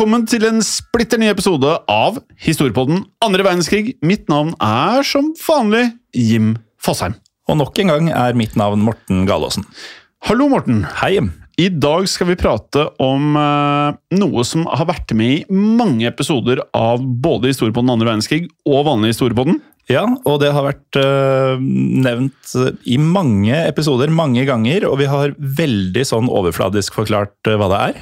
Velkommen til en splitter ny episode av Historiepodden andre verdenskrig. Mitt navn er som vanlig Jim Fosheim. Og nok en gang er mitt navn Morten Galaasen. Hallo, Morten. Hei, Jim. I dag skal vi prate om eh, noe som har vært med i mange episoder av både Historiepodden andre verdenskrig og vanlig Historiepodden. Ja, og det har vært øh, nevnt øh, i mange episoder, mange ganger, og vi har veldig sånn overfladisk forklart øh, hva det er.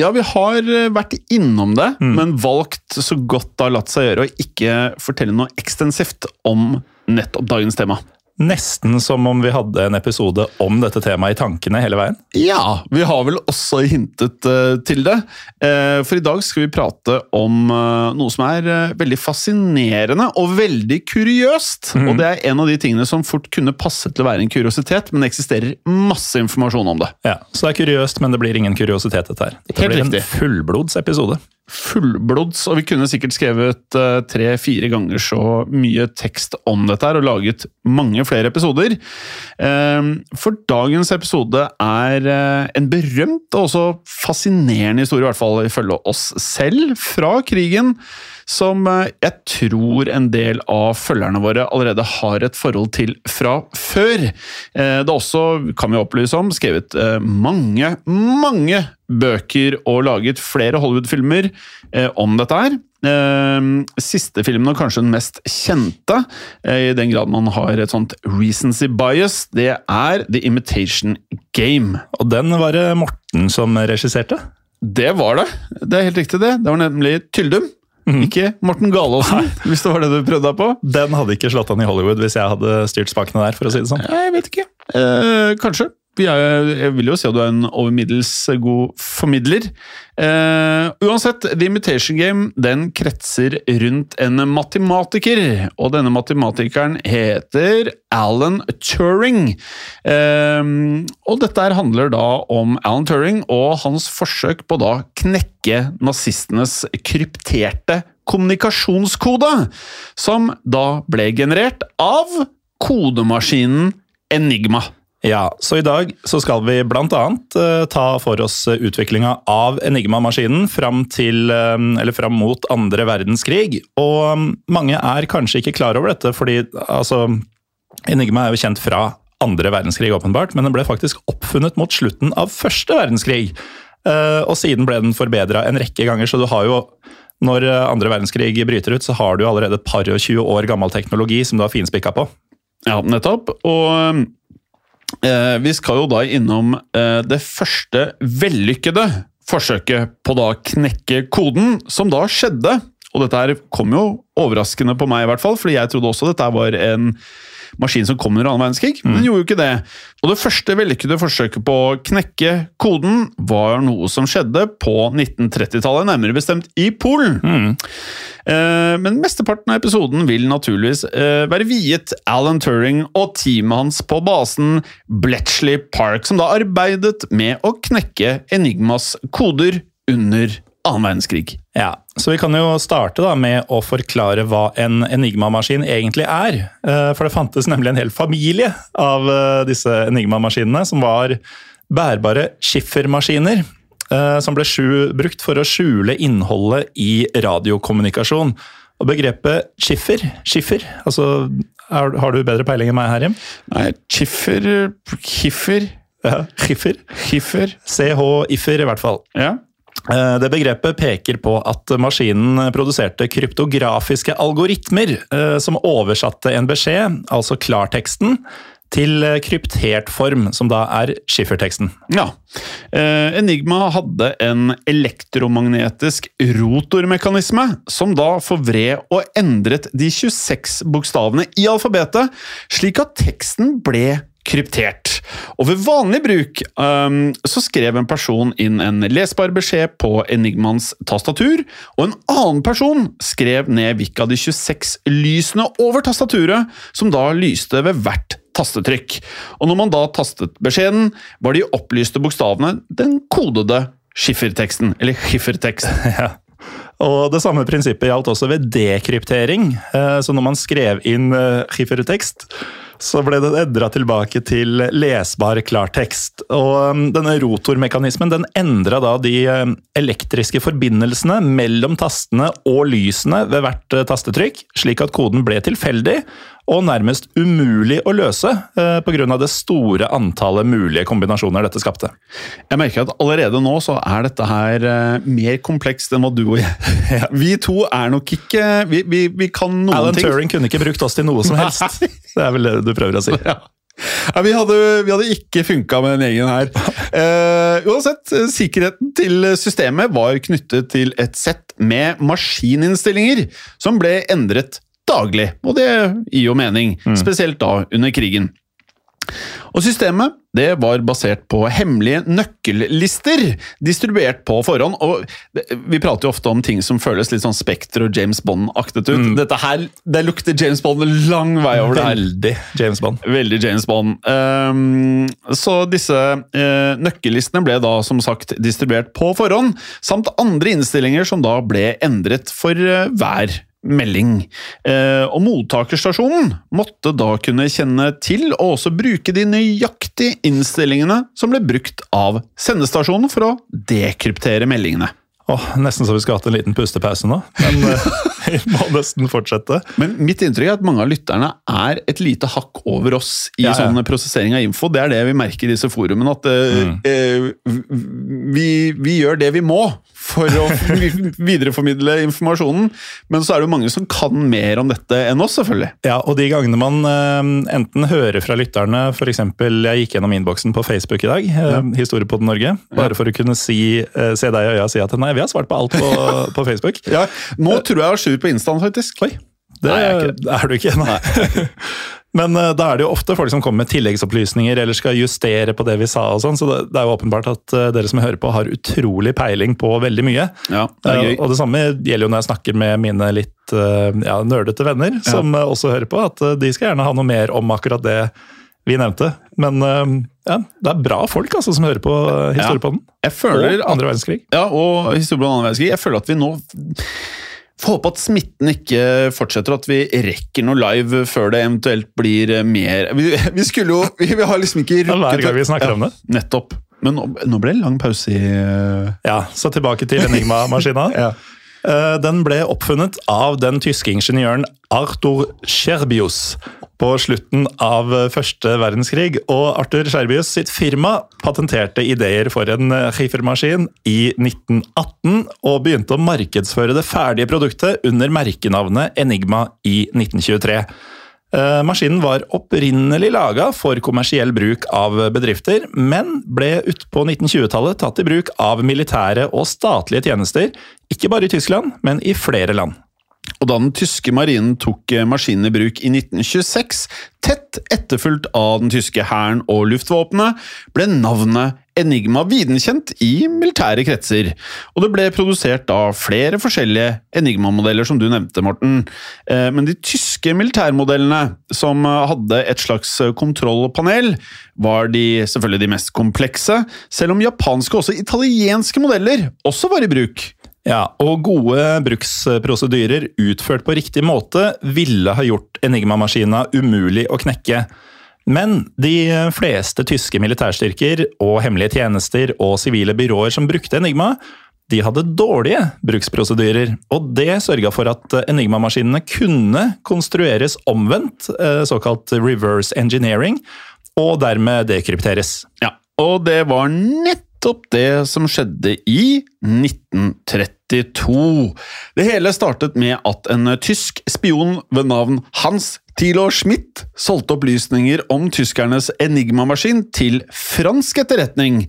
Ja, vi har eh, vært innom det, men valgt så godt det har latt seg gjøre å ikke fortelle noe ekstensivt om nettopp dagens tema. Nesten som om vi hadde en episode om dette temaet i tankene hele veien. Ja, vi har vel også hintet uh, til det. Uh, for i dag skal vi prate om uh, noe som er veldig fascinerende og veldig kuriøst. Og det er en av de tingene som fort kunne passe til å være en kuriositet, men det eksisterer masse informasjon om det. Ja, Så det er kuriøst, men det blir ingen kuriositet, dette her. Dette Helt blir en fullblods fullblodsepisode. Fullblods, og vi kunne sikkert skrevet eh, tre-fire ganger så mye tekst om dette her, og laget mange flere episoder. Eh, for dagens episode er eh, en berømt og også fascinerende historie, i hvert fall ifølge oss selv, fra krigen. Som eh, jeg tror en del av følgerne våre allerede har et forhold til fra før. Eh, Det er også, kan vi opplyse om, skrevet eh, mange, mange bøker og laget flere Hollywood-filmer om dette her. Siste filmen, og kanskje den mest kjente, i den grad man har et sånt recency bias, det er The Imitation Game. Og den var det Morten som regisserte. Det var det. Det er helt riktig, det. Det var nemlig Tyldum. Ikke Morten Galaasen, hvis det var det du prøvde deg på. Den hadde ikke slått an i Hollywood hvis jeg hadde styrt spakene der, for å si det sånn. Jeg vet ikke. Eh, kanskje. Jeg vil jo si at du er en over middels god formidler. Eh, uansett, The Imitation Game den kretser rundt en matematiker. Og denne matematikeren heter Alan Turing. Eh, og dette her handler da om Alan Turing og hans forsøk på å knekke nazistenes krypterte kommunikasjonskode, som da ble generert av kodemaskinen Enigma. Ja, så i dag så skal vi blant annet eh, ta for oss eh, utviklinga av Enigma-maskinen fram, eh, fram mot andre verdenskrig. Og mm, mange er kanskje ikke klar over dette, fordi altså, Enigma er jo kjent fra andre verdenskrig, åpenbart, men den ble faktisk oppfunnet mot slutten av første verdenskrig. Og siden ble den forbedra en rekke ganger, så du har jo når andre verdenskrig bryter ut, så har du allerede et par og 20 år gammel teknologi som du har finspikka på. Ja, nettopp. Og eh, vi skal jo da innom eh, det første vellykkede forsøket på da knekke koden, som da skjedde. Og dette her kom jo overraskende på meg, i hvert fall, fordi jeg trodde også dette var en maskin som kom under annen verdenskrig, men den gjorde jo ikke det. Og det første vellykkede forsøket på å knekke koden var noe som skjedde på 1930-tallet, nærmere bestemt i Polen. Eh, Men mesteparten av episoden vil naturligvis eh, være viet Alan Turing og teamet hans på basen Bletchley Park, som da arbeidet med å knekke Enigmas koder under annen verdenskrig. Ja, så vi kan jo starte da med å forklare hva en Enigma-maskin egentlig er. Eh, For det fantes nemlig en hel familie av eh, disse Enigma-maskinene, som var bærbare skiffermaskiner. eh, Som ble brukt for å skjule innholdet i radiokommunikasjon. Og begrepet skiffer, skiffer, altså er, Har du bedre peiling enn meg her, Jim? Nei, skiffer Kiffer. Ja, skiffer. Schiffer CH-iffer, i hvert fall. Ja. Eh, Det begrepet peker på at maskinen produserte kryptografiske algoritmer eh, som oversatte en beskjed, altså klarteksten, til eh, kryptert form, som da er skifferteksten. ja. Enigma hadde en elektromagnetisk rotormekanisme som da forvred og endret de 26 bokstavene i alfabetet, slik at teksten ble kryptert. Og ved vanlig bruk um, så skrev en person inn en lesbar beskjed på Enigmans tastatur, og en annen person skrev ned hvilke av de 26 lysene over tastaturet som da lyste ved hvert tastetrykk. Og når man da tastet beskjeden, var de opplyste bokstavene den kodede skifferteksten, eller skiffertekst. Ja. Og Det samme prinsippet gjaldt også ved dekryptering. Eh, Så når man skrev inn eh, skiffertekst, så ble den endra tilbake til lesbar klartekst. Og um, denne rotormekanismen den endra da de um, elektriske forbindelsene mellom tastene og lysene ved hvert uh, tastetrykk, slik at koden ble tilfeldig og nærmest umulig å løse uh, pga. det store antallet mulige kombinasjoner dette skapte. Jeg merker at allerede nå så er dette her eh, mer komplekst enn hva du og jeg Vi to er nok ikke Vi, vi, vi kan noen Alan ting. Turing kunne ikke brukt oss til noe som helst. Det er vel det du prøver å si. Ja. Ja, vi, hadde, vi hadde ikke funka med den gjengen her. Eh, uansett, eh, sikkerheten til systemet var knyttet til et sett med maskininnstillinger som ble endret daglig, og det gir jo mening, spesielt da under krigen. Og systemet det var basert på hemmelige nøkkellister, distribuert på forhånd. og Vi prater jo ofte om ting som føles litt sånn Spekter og James Bond-aktet ut. Dette her, Det lukter James Bond lang vei over det her. Veldig James Bond. Veldig James Bond. Um, så disse uh, nøkkellistene ble da som sagt distribuert på forhånd, samt andre innstillinger som da ble endret for uh, hver melding. Eh, og mottakerstasjonen måtte da kunne kjenne til og også bruke de nøyaktige innstillingene som ble brukt av sendestasjonen for å dekryptere meldingene. Åh, nesten så vi skulle hatt en liten pustepause nå, men eh, vi må nesten fortsette. Men mitt inntrykk er at mange av lytterne er et lite hakk over oss i Ja, ja. sånn prosessering av info. Det er det vi merker i disse forumene. At mm. eh, vi, vi gjør det vi må for å videreformidle informasjonen. Men så er det jo mange som kan mer om dette enn oss, selvfølgelig. Ja, og de gangene man eh, enten hører fra lytterne, f.eks. jeg gikk gjennom innboksen på Facebook i dag, ja. Historiepodden Norge, bare for å kunne si, eh, se deg i øya og si at nei, vi har svart på alt på, på Facebook. Ja, nå tror jeg jeg har sur på Instaen, faktisk. Oi, det Nei, er er, du ikke. Nei. Men uh, da er det jo ofte folk som kommer med tilleggsopplysninger eller skal justere på det vi sa. og sånn, så det, det er jo åpenbart at uh, dere som hører på har utrolig peiling på veldig mye. Ja, det gøy. Og det samme gjelder jo når jeg snakker med mine litt ja, nerdete venner, som eh, også hører på, at de skal gjerne ha noe mer om akkurat det vi nevnte. Men ja, det er bra folk altså, som hører på Historiepodden. Jeg føler Og andre verdenskrig. Ja, og historien om andre verdenskrig. Jeg føler at vi nå får håpe at smitten ikke fortsetter, at vi rekker noe live før det eventuelt blir mer Vi, vi skulle jo Vi, vi har liksom ikke rukket hver gang vi snakker om det. Nettopp. Men nå, nå ble det lang pause i eh, Ja, Så tilbake til Enigma-maskina. Ja. Eh, Den ble oppfunnet av den tyske ingeniøren Arthur Scherbius på slutten av eh, første verdenskrig. Og Arthur Scherbius sitt firma patenterte ideer for en eh, skifermaskin i 1918, og begynte å markedsføre det ferdige produktet under merkenavnet Enigma i 1923. Eh, Maskinen var opprinnelig laga for kommersiell bruk av bedrifter, men ble utpå 1920-tallet tatt i bruk av militære og statlige tjenester, ikke bare i Tyskland, men i flere land. Og da den tyske marinen tok eh, maskinen i bruk i 1926, tett etterfulgt av den tyske hæren og luftvåpenet, ble navnet Enigma videnkjent i militære kretser. Og det ble produsert av flere forskjellige Enigma-modeller, som du nevnte, Morten. Eh, Men de tyske militærmodellene, som eh, hadde et slags kontrollpanel, var de selvfølgelig de mest komplekse, selv om japanske og også italienske modeller også var i bruk. Ja, og gode bruksprosedyrer utført på riktig måte ville ha gjort Enigma-maskina umulig å knekke. Men de fleste tyske militærstyrker og hemmelige tjenester og sivile byråer som brukte Enigma, de hadde dårlige bruksprosedyrer, og det sørga for at Enigma-maskinene kunne konstrueres omvendt, eh, såkalt reverse engineering, og dermed dekrypteres. Ja, og det var nettopp det som skjedde i 1932. Det hele startet med at en tysk spion ved navn Hans Thilo Schmidt solgte opplysninger om tyskernes Enigma-maskin til fransk etterretning.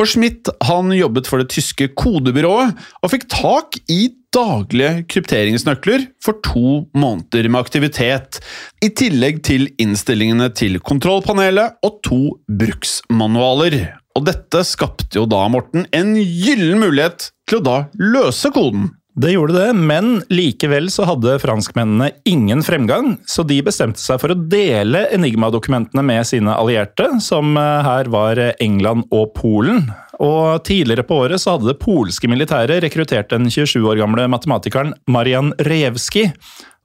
Og Schmidt han jobbet for det tyske kodebyrået og fikk tak i daglige krypteringsnøkler for to måneder med aktivitet, i tillegg til innstillingene til kontrollpanelet og to bruksmanualer. Og dette skapte jo da, Morten, en gyllen mulighet til å da løse koden. Det gjorde det, men likevel så hadde franskmennene ingen fremgang, så de bestemte seg for å dele Enigma-dokumentene med sine allierte, som eh, her var England og Polen. Og Tidligere på året så hadde det polske militæret rekruttert den 27 år gamle matematikeren Marian Rejewski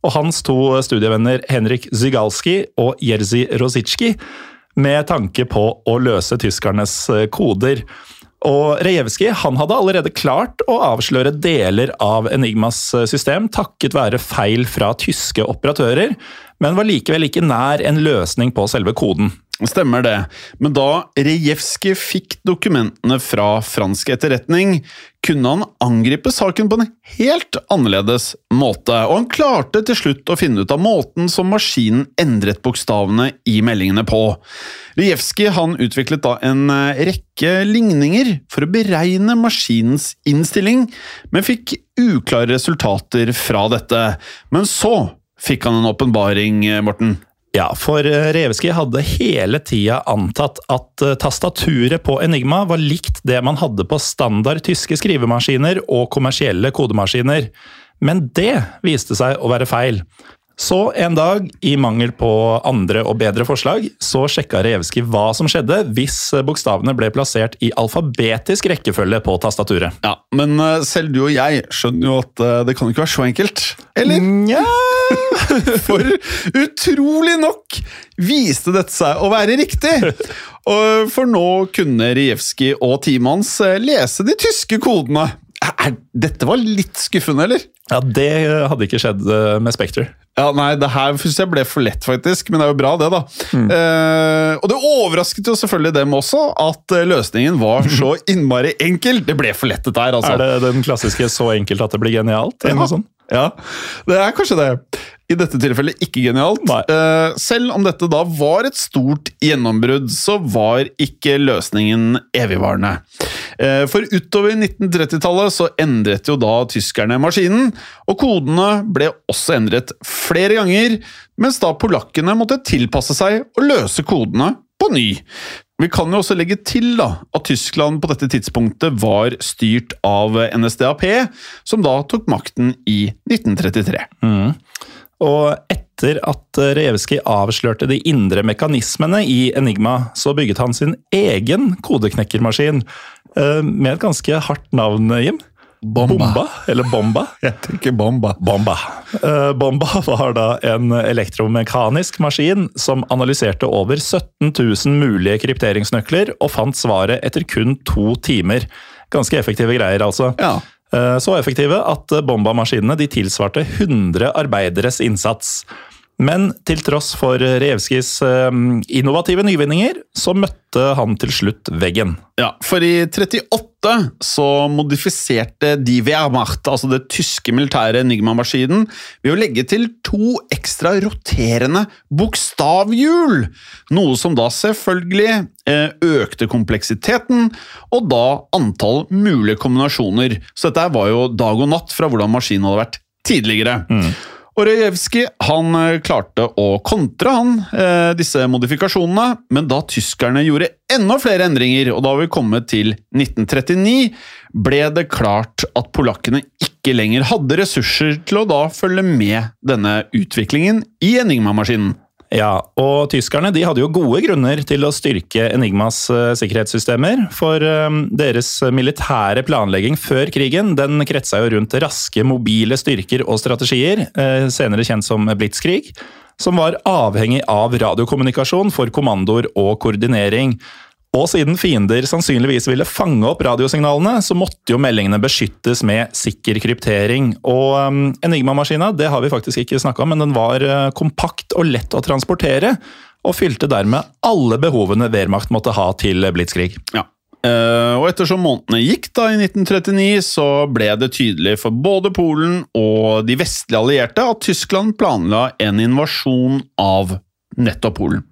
og hans to studievenner Henrik Zygalski og Jerzy Rosicki med tanke på å løse tyskernes eh, koder. Og Rejewski han hadde allerede klart å avsløre deler av Enigmas system takket være feil fra tyske operatører, men var likevel ikke nær en løsning på selve koden. Stemmer det, men da Rejewski fikk dokumentene fra fransk etterretning, kunne han angripe saken på en helt annerledes måte, og han klarte til slutt å finne ut av måten som maskinen endret bokstavene i meldingene på. Rejewski han utviklet da en eh, rekke ligninger for å beregne maskinens innstilling, men fikk uklare resultater fra dette. Men så fikk han en åpenbaring, eh, Morten. Ja, for Reveski hadde hele tida antatt at eh, tastaturet på Enigma var likt det man hadde på standard tyske skrivemaskiner og kommersielle kodemaskiner. Men det viste seg å være feil. Så en dag, i mangel på andre og bedre forslag, så sjekka Revski hva som skjedde hvis bokstavene ble plassert i alfabetisk rekkefølge på tastaturet. Ja, Men eh, selv du og jeg skjønner jo at eh, det kan ikke være så enkelt. Eller? Nja For utrolig nok viste dette seg å være riktig! For nå kunne Rijewski og teamet hans eh, lese de tyske kodene. Er, dette var litt skuffende, eller? Ja, det hadde ikke skjedd eh, med Spekter. Ja, nei, Det her synes jeg ble for lett, faktisk, men det er jo bra, det. da. Eh, og det overrasket jo selvfølgelig dem også, at eh, løsningen var så innmari enkel. Det ble for lett, dette her. altså. Er det den klassiske 'så enkelt at det blir genialt'? eller Ja. noe sånt? Ja, det er kanskje det. I dette tilfellet ikke genialt. Eh, selv om dette da var et stort gjennombrudd, så var ikke løsningen evigvarende. Eh, for utover 1930-tallet så endret jo da tyskerne maskinen, og kodene ble også endret flere ganger, mens da polakkene måtte tilpasse seg og løse kodene på ny. Vi kan jo også legge til da, at Tyskland på dette tidspunktet var styrt av NSDAP, som da tok makten i 1933. Og etter at Rejevskij avslørte de indre mekanismene i Enigma, så bygget han sin egen kodeknekkermaskin. eh, Med et ganske hardt navn, Jim. Bomba, eller Bomba. Jeg tenker bomba. Bomba. Eh, Bomba var da en elektromekanisk maskin som analyserte over 17 000 mulige krypteringsnøkler, og fant svaret etter kun to timer. Ganske effektive greier, altså. Ja. Eh, Så effektive at Bomba-maskinene de tilsvarte 100 arbeideres innsats. Men til tross for Revskis eh, innovative nyvinninger, så møtte han til slutt veggen. Ja, for i 38 så modifiserte die Wehrmacht, altså det tyske militære Enigma-maskinen, ved å legge til to ekstra roterende bokstavhjul, noe som da selvfølgelig eh, økte kompleksiteten, og da antall mulige kombinasjoner. Så dette var jo dag og natt fra hvordan maskinen hadde vært tidligere. Og Rejewski han eh, klarte å kontre han, eh, disse modifikasjonene, men da tyskerne gjorde enda flere endringer, og da vi kommet til 1939, ble det klart at polakkene ikke lenger hadde ressurser til å da følge med denne utviklingen i Enigma-maskinen. Ja, og tyskerne de hadde jo gode grunner til å styrke Enigmas eh, sikkerhetssystemer, for eh, deres militære planlegging før krigen den kretsa jo rundt raske, mobile styrker og strategier, eh, senere kjent som blitzkrig, som var avhengig av radiokommunikasjon for kommandoer og koordinering. Og siden fiender sannsynligvis ville fange opp radiosignalene, så måtte jo meldingene beskyttes med sikker kryptering. Og um, Enigma-maskina det har vi faktisk ikke snakka om, men den var uh, kompakt og lett å transportere. Og fylte dermed alle behovene Wehrmacht måtte ha til blitzkrig. Ja. Uh, og ettersom månedene gikk da i 1939, så ble det tydelig for både Polen og de vestlige allierte at Tyskland planla en invasjon av nettopp Polen.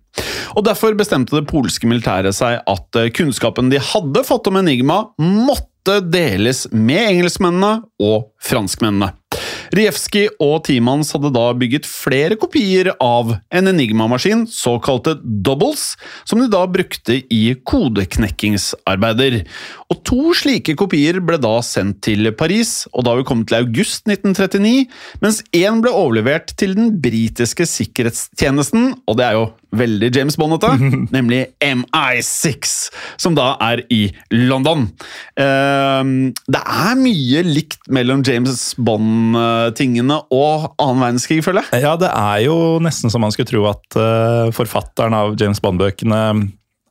Og Derfor bestemte det polske militæret seg at eh, kunnskapen de hadde fått om Enigma, måtte deles med engelskmennene og franskmennene. Rijevskij og teamet hadde da bygget flere kopier av en Enigma-maskin, såkalte doubles, som de da brukte i kodeknekkingsarbeider. Og To slike kopier ble da sendt til Paris, og da vi kom til august 1939, mens én ble overlevert til den britiske sikkerhetstjenesten, og det er jo veldig James Bond-ete, nemlig MI6, som da er i London. Ehm, det er mye likt mellom James Bond-tingene og annen verdenskrig, føler jeg. Ja, det er jo nesten som man skulle tro at uh, forfatteren av James Bond-bøkene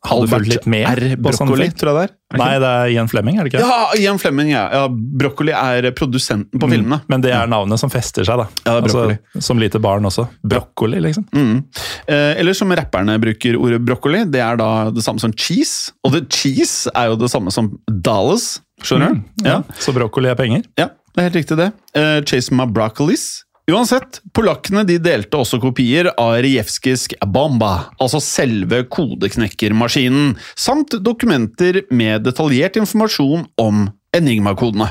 hadde fulgt litt med. R. Broccoli, tror jeg det er. Nei, det er Ian Fleming, er det ikke? Ja, Ian Fleming, ja. ja. Broccoli er produsenten på filmene. Men det er navnet som fester seg, da. Ja, det er broccoli. altså, som lite barn også. Broccoli, liksom. Mm. Eh, eller som rapperne bruker ordet broccoli, det er da det samme som cheese. Og the cheese er jo det samme som Dallas. skjønner du? Ja. Så broccoli er penger. Ja, det er helt riktig det. Uh, Chase my broccolis. Uansett, polakkene de delte også kopier av Rijevskijs Bomba, altså selve kodeknekkermaskinen, samt dokumenter med detaljert informasjon om Enigma-kodene.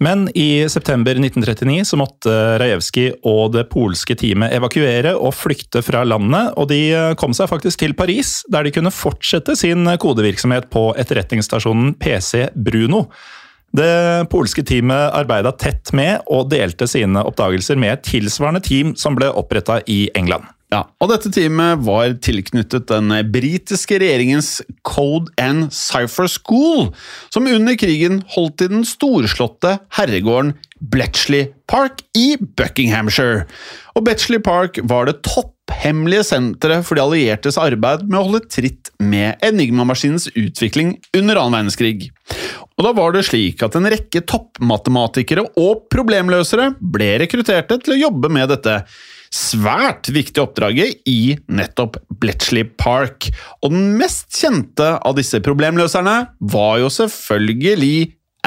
Men i september 1939 så måtte Rajevskij og det polske teamet evakuere og flykte fra landet, og de kom seg faktisk til Paris, der de kunne fortsette sin kodevirksomhet på etterretningsstasjonen PC Bruno. Det polske teamet arbeida tett med og delte sine oppdagelser med et tilsvarende team som ble oppretta i England. Ja, og dette teamet var tilknyttet den britiske regjeringens Code and Cypher School, som under krigen holdt i den storslåtte herregården Bletchley Park i Buckinghamshire. Og Bletchley Park var det topphemmelige senteret for de alliertes arbeid med å holde tritt med Enigma-maskinens utvikling under annen verdenskrig. Og da var det slik at en rekke toppmatematikere og problemløsere ble rekrutterte til å jobbe med dette svært viktige oppdraget i nettopp Bletchley Park. Og den mest kjente av disse problemløserne var jo selvfølgelig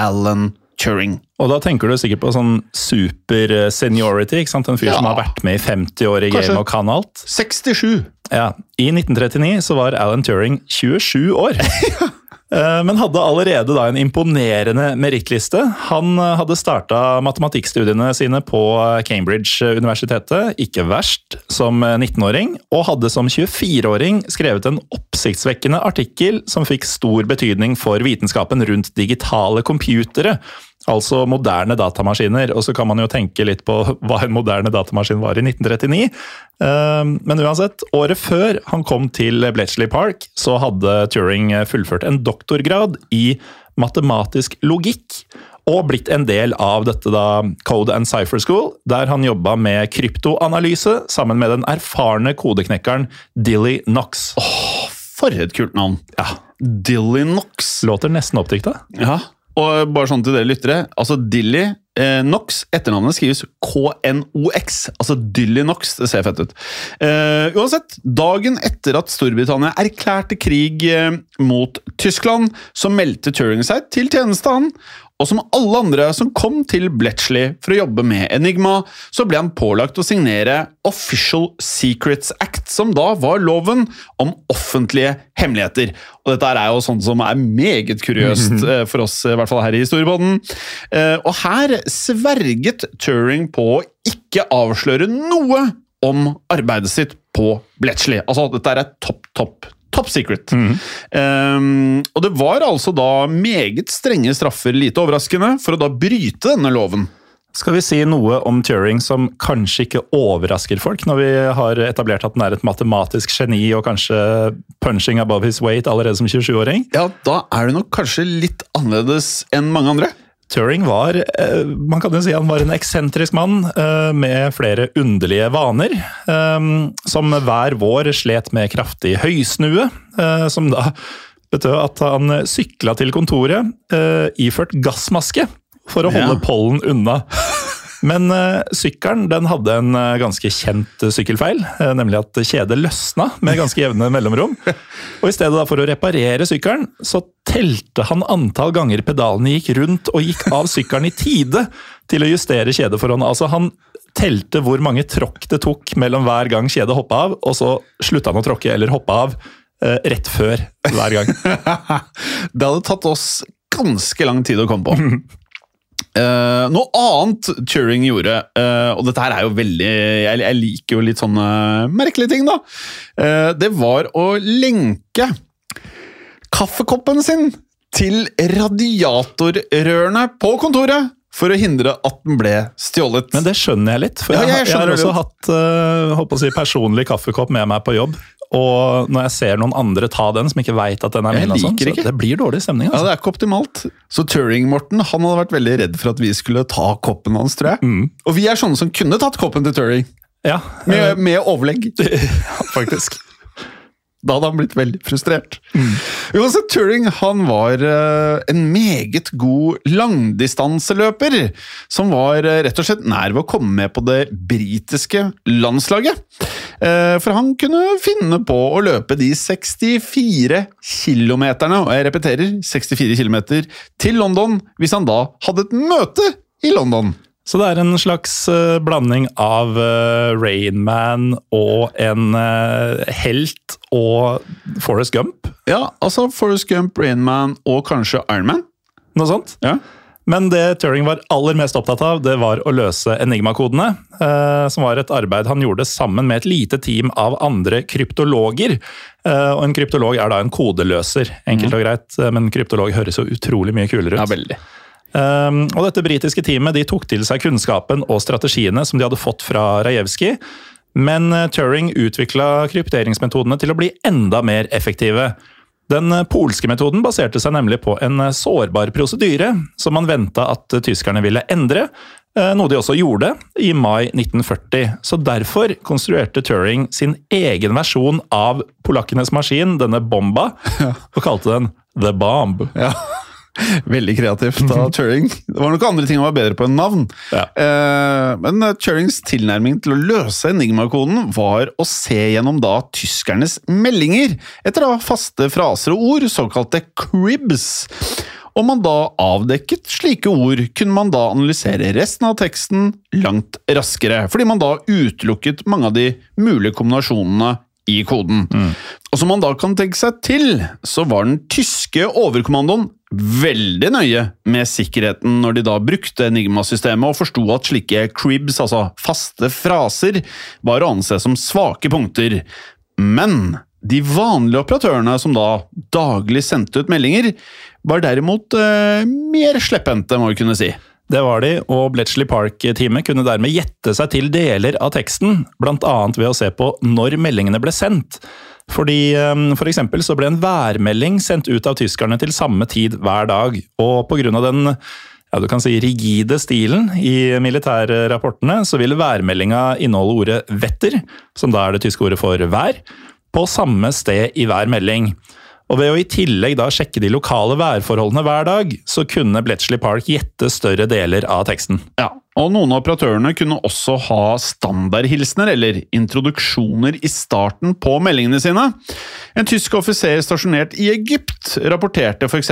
Alan Turing. Og da tenker du sikkert på sånn super seniority, ikke sant? En fyr Ja. som har vært med i 50 år i Kanskje. game og kan alt. 67. Ja, I 1939 så var Alan Turing 27 år. Eh, Men hadde allerede da en imponerende merittliste. Han eh, hadde starta matematikkstudiene sine på Cambridge-universitetet, ikke verst, som 19-åring, og hadde som 24-åring skrevet en oppsiktsvekkende artikkel som fikk stor betydning for vitenskapen rundt digitale computere. Altså moderne datamaskiner. Og så kan man jo tenke litt på hva en moderne datamaskin var i 1939. Eh, Men uansett, året før han kom til Bletchley Park, så hadde Turing fullført en doktorgrad i matematisk logikk. Og blitt en del av dette da Code and Cypher School, der han jobba med kryptoanalyse sammen med den erfarne kodeknekkeren Dilly Knox. For et kult navn. Ja, Dilly Knox. Låter nesten oppdikta. Ja, og bare sånn til dere lyttere. Altså Dilly eh, Knox, etternavnet skrives KNOX. Altså Dilly Knox. Det ser fett ut. Eh, uansett, dagen etter at Storbritannia erklærte krig eh, mot Tyskland, så meldte Turing seg til tjeneste, han. Og som alle andre som kom til Bletchley for å jobbe med Enigma, så ble han pålagt å signere Official Secrets Act, som da var loven om offentlige hemmeligheter. Og dette er jo sånt som er meget kuriøst eh, for oss, i hvert fall her i Storbåten. Eh, Og her sverget Turing på å ikke avsløre noe om arbeidet sitt på Bletchley. Altså, dette er topp, topp, top secret. Um, og det var altså da meget strenge straffer, lite overraskende, for å da bryte denne loven. Skal vi si noe om Turing som kanskje ikke overrasker folk, når vi har etablert at han er et matematisk geni og kanskje punching above his weight allerede som 27-åring? Ja, da er det nok kanskje litt annerledes enn mange andre. Turing var eh, man kan jo si han var en eksentrisk mann eh, med flere underlige vaner. eh, Som hver vår slet med kraftig høysnue, som da betød at han sykla til kontoret iført gassmaske for å holde Ja. pollen unna. Men eh, sykkelen den hadde en eh, ganske kjent eh, sykkelfeil, nemlig at kjedet løsna med ganske jevne mellomrom. Og I stedet for å reparere sykkelen, så telte han antall ganger pedalene gikk rundt og gikk av sykkelen i tide til å justere kjedeforholdet. Altså Han telte hvor mange tråkk det tok mellom hver gang kjedet hoppa av, og så slutta han å tråkke eller hoppe av rett før hver gang. Det hadde tatt oss ganske lang tid å komme på. Eh, noe annet Turing gjorde, uh, og dette her er jo veldig Jeg, jeg liker jo litt sånne merkelige ting, da. Uh, det var å lenke kaffekoppen sin til radiatorrørene på kontoret for å hindre at den ble stjålet. Men det skjønner jeg litt, for Ja, jeg, jeg jeg, har også hatt uh, si, personlig kaffekopp med meg på jobb. Og når jeg ser noen andre ta den, som ikke veit at den er min, og sånn, så det blir dårlig stemning. Ja, Altså. Det er ikke optimalt. Så Turing-Morten han hadde vært veldig redd for at vi skulle ta koppen hans, tror jeg. Mm. Og vi er sånne som kunne tatt koppen til Turing, Ja, med, med overlegg. faktisk. Da hadde han blitt veldig frustrert. Mm. Uansett, Turing han var eh, en meget god langdistanseløper, som var eh, rett og slett nær ved å komme med på det britiske landslaget. Eh, for han kunne finne på å løpe de 64 kilometerne, og jeg repeterer 64 kilometer, til London hvis han da hadde et møte i London. Så det er en slags uh, blanding av uh, Rainman og en uh, helt og Forest Gump. Ja, altså Forrest Gump, Rainman og kanskje Ironman. Noe sånt. Ja. Men det Turing var aller mest opptatt av, det var å løse enigmakodene. Eh, som var et arbeid han gjorde sammen med et lite team av andre kryptologer. Eh, og en kryptolog er da en kodeløser, enkelt og greit. eh, Men kryptolog høres jo utrolig mye kulere ut. Ja, veldig. Um, og dette britiske teamet de tok til seg kunnskapen og strategiene som de hadde fått fra Rajewski, men uh, Turing utvikla krypteringsmetodene til å bli enda mer effektive. Den uh, polske metoden baserte seg nemlig på en uh, sårbar prosedyre som man venta at tyskerne ville endre, noe de også gjorde i mai 1940. Så derfor konstruerte Turing sin egen versjon av polakkenes maskin, denne bomba, og kalte den The Bomb. Ja. Veldig kreativt av Turing. Det var nok andre ting han var bedre på enn navn. Ja. Eh, men eh, Turings tilnærming til å løse enigmakoden var å se gjennom da tyskernes meldinger, etter da faste fraser og ord, såkalte cribs. Om man da avdekket slike ord, kunne man da analysere resten av teksten langt raskere, fordi man da utelukket mange av de mulige kombinasjonene i koden. Og som man da kan tenke seg til, så var den tyske overkommandoen veldig nøye med sikkerheten når de da brukte Enigma-systemet og forsto at slike cribs, altså faste fraser, var å anse som svake punkter. Men de vanlige operatørene som da daglig sendte ut meldinger, var derimot eh, mer slepphendte, må vi kunne si. Det var de, og Bletchley Park-teamet kunne dermed gjette seg til deler av teksten, bl.a. ved å se på når meldingene ble sendt. Fordi eh, For eksempel så ble en værmelding sendt ut av tyskerne til samme tid hver dag, og pga. den ja, du kan si rigide stilen i militærrapportene, så ville værmeldinga inneholde ordet 'vetter', som da er det tyske ordet for vær, på samme sted i hver melding. Og ved å i tillegg da sjekke de lokale værforholdene hver dag, så kunne Bletchley Park gjette større deler av teksten. Ja, og noen av operatørene kunne også ha standardhilsener eller introduksjoner i starten på meldingene sine. En tysk offiser stasjonert i Egypt rapporterte f.eks.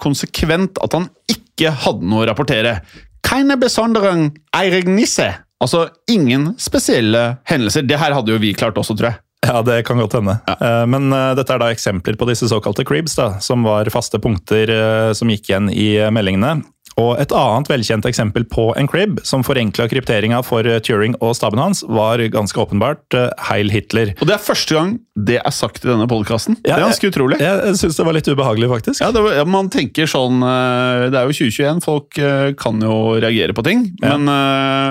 konsekvent at han ikke hadde noe å rapportere. Keine besonderen Eiregnisse. Altså ingen spesielle hendelser. Det her hadde jo vi klart også, tror jeg. Ja, det kan godt hende. Ja. Men eh, dette er da eksempler på disse såkalte cribs, da, som var faste punkter eh, som gikk igjen i eh, meldingene. Og et annet velkjent eksempel på en crib som forenkla krypteringa for eh, Turing og staben hans, var ganske åpenbart eh, Heil Hitler. Og det er første gang det er sagt i denne podkasten. Ja, det er ganske utrolig. Jeg, jeg syns det var litt ubehagelig, faktisk. Ja, det, var- ja, Man tenker sånn eh, Det er jo 2021, folk kan jo reagere på ting. Ja. Men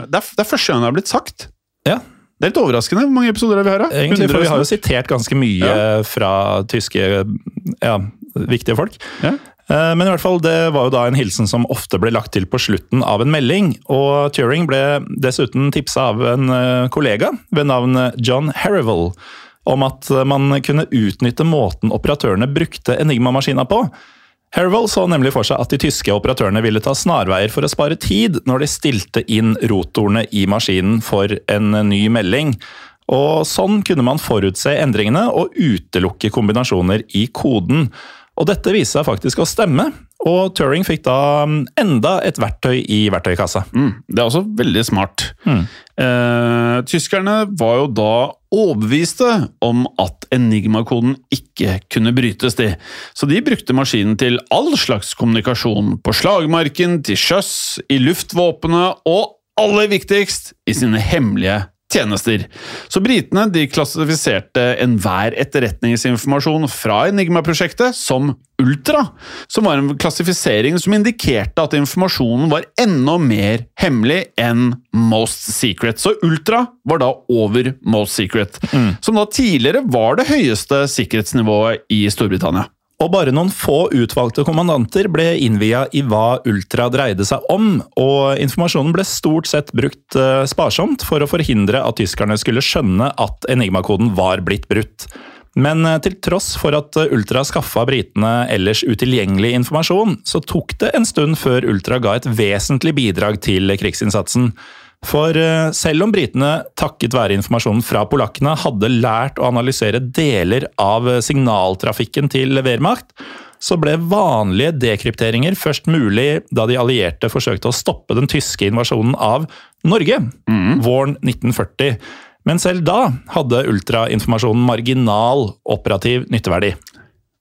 det, er, det er første gang det har blitt sagt. Ja. Det er litt overraskende. Hvor mange episoder har vi her? da? Egentlig, for vi har jo sitert ganske mye fra tyske ja, viktige folk. Ja. Eh, Men i hvert fall, det var jo da en hilsen som ofte ble lagt til på slutten av en melding. Og Turing ble dessuten tipsa av en eh, kollega ved navn John Harrivel om at man kunne utnytte måten operatørene brukte Enigma-maskina på. Harrivel så nemlig for seg at de tyske operatørene ville ta snarveier for å spare tid når de stilte inn rotorene i maskinen for en ny melding. Og sånn kunne man forutse endringene og utelukke kombinasjoner i koden. Og dette viste seg faktisk å stemme, og Turing fikk da mm, enda et verktøy i verktøykassa. Mm, det er også veldig smart. Eh, tyskerne var jo da overbeviste om at Enigma-koden ikke kunne brytes, de. Så de brukte maskinen til all slags kommunikasjon. På slagmarken, til sjøs, i luftvåpenet og aller viktigst i sine hemmelige tjenester. Så britene de klassifiserte enhver etterretningsinformasjon fra Enigma-prosjektet som ultra, som var en klassifisering som indikerte at informasjonen var enda mer hemmelig enn most secret. Så ultra var da over most secret, som da tidligere var det høyeste sikkerhetsnivået i Storbritannia. Og bare noen få utvalgte kommandanter ble innvia i hva Ultra dreide seg om, og informasjonen ble stort sett brukt eh, sparsomt for å forhindre at tyskerne skulle skjønne at Enigma-koden var blitt brutt. Men eh, til tross for at eh, Ultra skaffa britene ellers utilgjengelig informasjon, så tok det en stund før Ultra ga et vesentlig bidrag til krigsinnsatsen. For eh, selv om britene, takket være informasjonen fra polakkene, hadde lært å analysere deler av eh, signaltrafikken til Wehrmacht, så ble vanlige dekrypteringer først mulig da de allierte forsøkte å stoppe den tyske invasjonen av Norge våren 1940. Men selv da hadde ultrainformasjonen marginal operativ nytteverdi.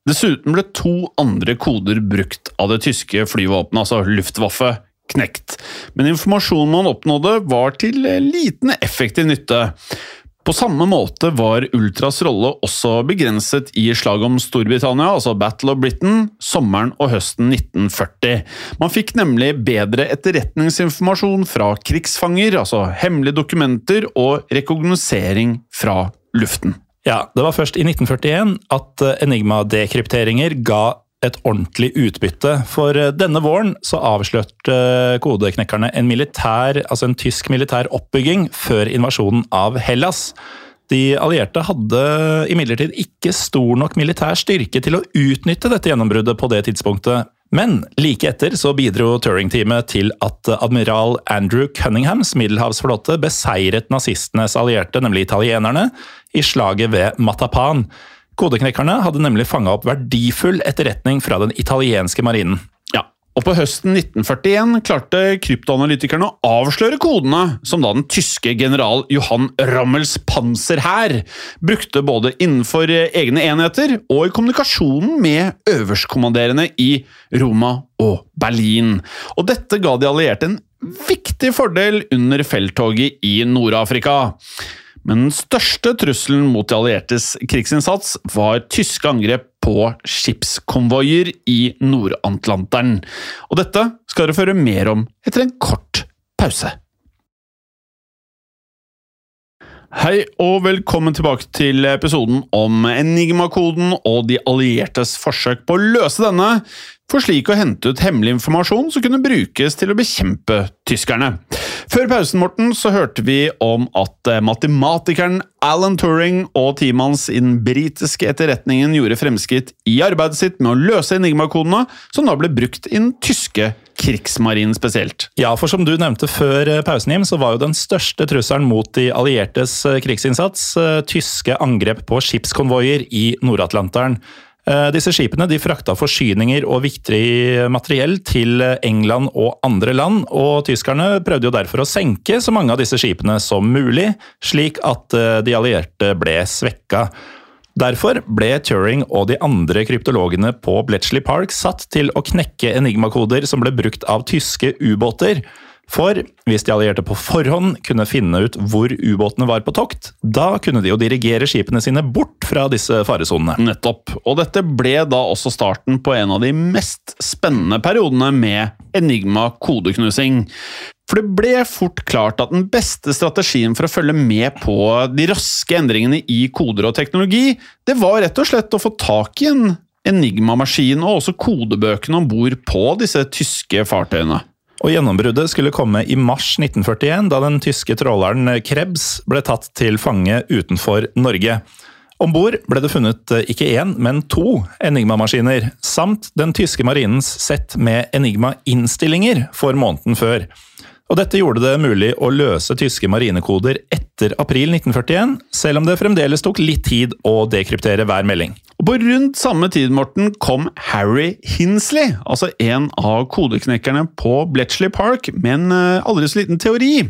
Dessuten ble to andre koder brukt av det tyske flyvåpenet, altså Luftwaffe, knekt. Men informasjonen man oppnådde var til liten effektiv nytte. På samme måte var Ultras rolle også begrenset i slaget om Storbritannia, altså Battle of Britain, sommeren og høsten 1940. Man fikk nemlig bedre etterretningsinformasjon fra krigsfanger, altså hemmelige dokumenter og rekognosering fra luften. Ja, Det var først i 1941 at eh, Enigma-dekrypteringer ga et ordentlig utbytte. For eh, denne våren så avslørte eh, kodeknekkerne en militær, altså en tysk militær oppbygging før invasjonen av Hellas. De allierte hadde imidlertid ikke stor nok militær styrke til å utnytte dette gjennombruddet på det tidspunktet. Men like etter så bidro Turing-teamet til at admiral Andrew Cunninghams middelhavsflåte beseiret nazistenes allierte, nemlig italienerne, i slaget ved Matapan. Kodeknekkerne hadde nemlig fanga opp verdifull etterretning fra den italienske marinen. Ja, og på høsten 1941 klarte kryptoanalytikerne å avsløre kodene som da den tyske general Johan Rammels panserhær brukte både innenfor egne enheter og i kommunikasjonen med øverstkommanderende i Roma og Berlin. Og dette ga de allierte en viktig fordel under felttoget i Nord-Afrika. Men den største trusselen mot de alliertes krigsinnsats var tyske angrep på skipskonvoier i Nord-Atlanteren. Og dette skal dere føre mer om etter en kort pause. Hei og velkommen tilbake til episoden om Enigma-koden og de alliertes forsøk på å løse denne, for slik å hente ut hemmelig informasjon som kunne brukes til å bekjempe tyskerne. Før pausen Morten, så hørte vi om at eh, matematikeren Alan Turing og teamet hans i den britiske etterretningen gjorde fremskritt i arbeidet sitt med å løse Enigma-kodene, som da ble brukt i den tyske krigsmarinen spesielt. Ja, for som du nevnte før eh, pausen, Jim, så var jo den største trusselen mot de alliertes eh, krigsinnsats tyske angrep på skipskonvoier i Nord-Atlanteren. Eh, Disse skipene de frakta forsyninger og viktig materiell til England og andre land, og tyskerne prøvde jo derfor å senke så mange av disse skipene som mulig, slik at eh, de allierte ble svekka. Derfor ble Turing og de andre kryptologene på Bletchley Park satt til å knekke enigmakoder som ble brukt av tyske ubåter. For hvis de allierte på forhånd kunne finne ut hvor ubåtene var på tokt, da kunne de jo dirigere skipene sine bort fra disse faresonene. Nettopp. Og dette ble da også starten på en av de mest spennende periodene med Enigma-kodeknusing. For det ble fort klart at den beste strategien for å følge med på de raske endringene i koder og teknologi, det var rett og slett å få tak i en Enigma-maskin og også kodebøkene om bord på disse tyske fartøyene. Og Gjennombruddet skulle komme i mars 1941, da den tyske tråleren Krebs ble tatt til fange utenfor Norge. Om bord ble det funnet eh, ikke én, men to Enigma-maskiner, samt den tyske marinens sett med Enigma-innstillinger for måneden før. Og Dette gjorde det mulig å løse tyske marinekoder etter april 1941, selv om det fremdeles tok litt tid å dekryptere hver melding. Og På rundt samme tid Morten, kom Harry Hinsley, altså en av kodeknekkerne på Bletchley Park, med en eh, aldri så liten teori.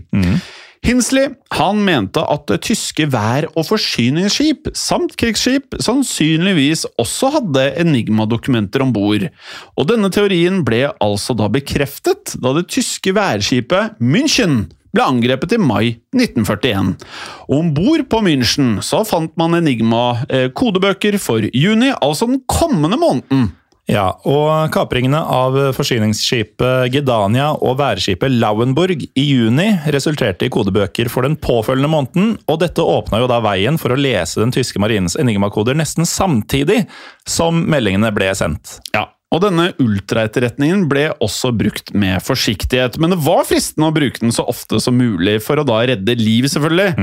Hinsley han mente at tyske vær- og forsyningsskip samt krigsskip sannsynligvis også hadde Enigma-dokumenter om bord. Og denne teorien ble altså da bekreftet da det tyske værskipet München ble angrepet i mai 1941. Og Om bord på München så fant man Enigma-kodebøker for juni, altså den kommende måneden. Ja, og kapringene av forsyningsskipet Gedania og værskipet Lauenburg i juni resulterte i kodebøker for den påfølgende måneden, og dette åpna jo da veien for å lese den tyske marinens enigmakoder nesten samtidig som meldingene ble sendt. Ja, og denne ultraetterretningen ble også brukt med forsiktighet, men det var fristende å bruke den så ofte som mulig for å da redde liv, selvfølgelig.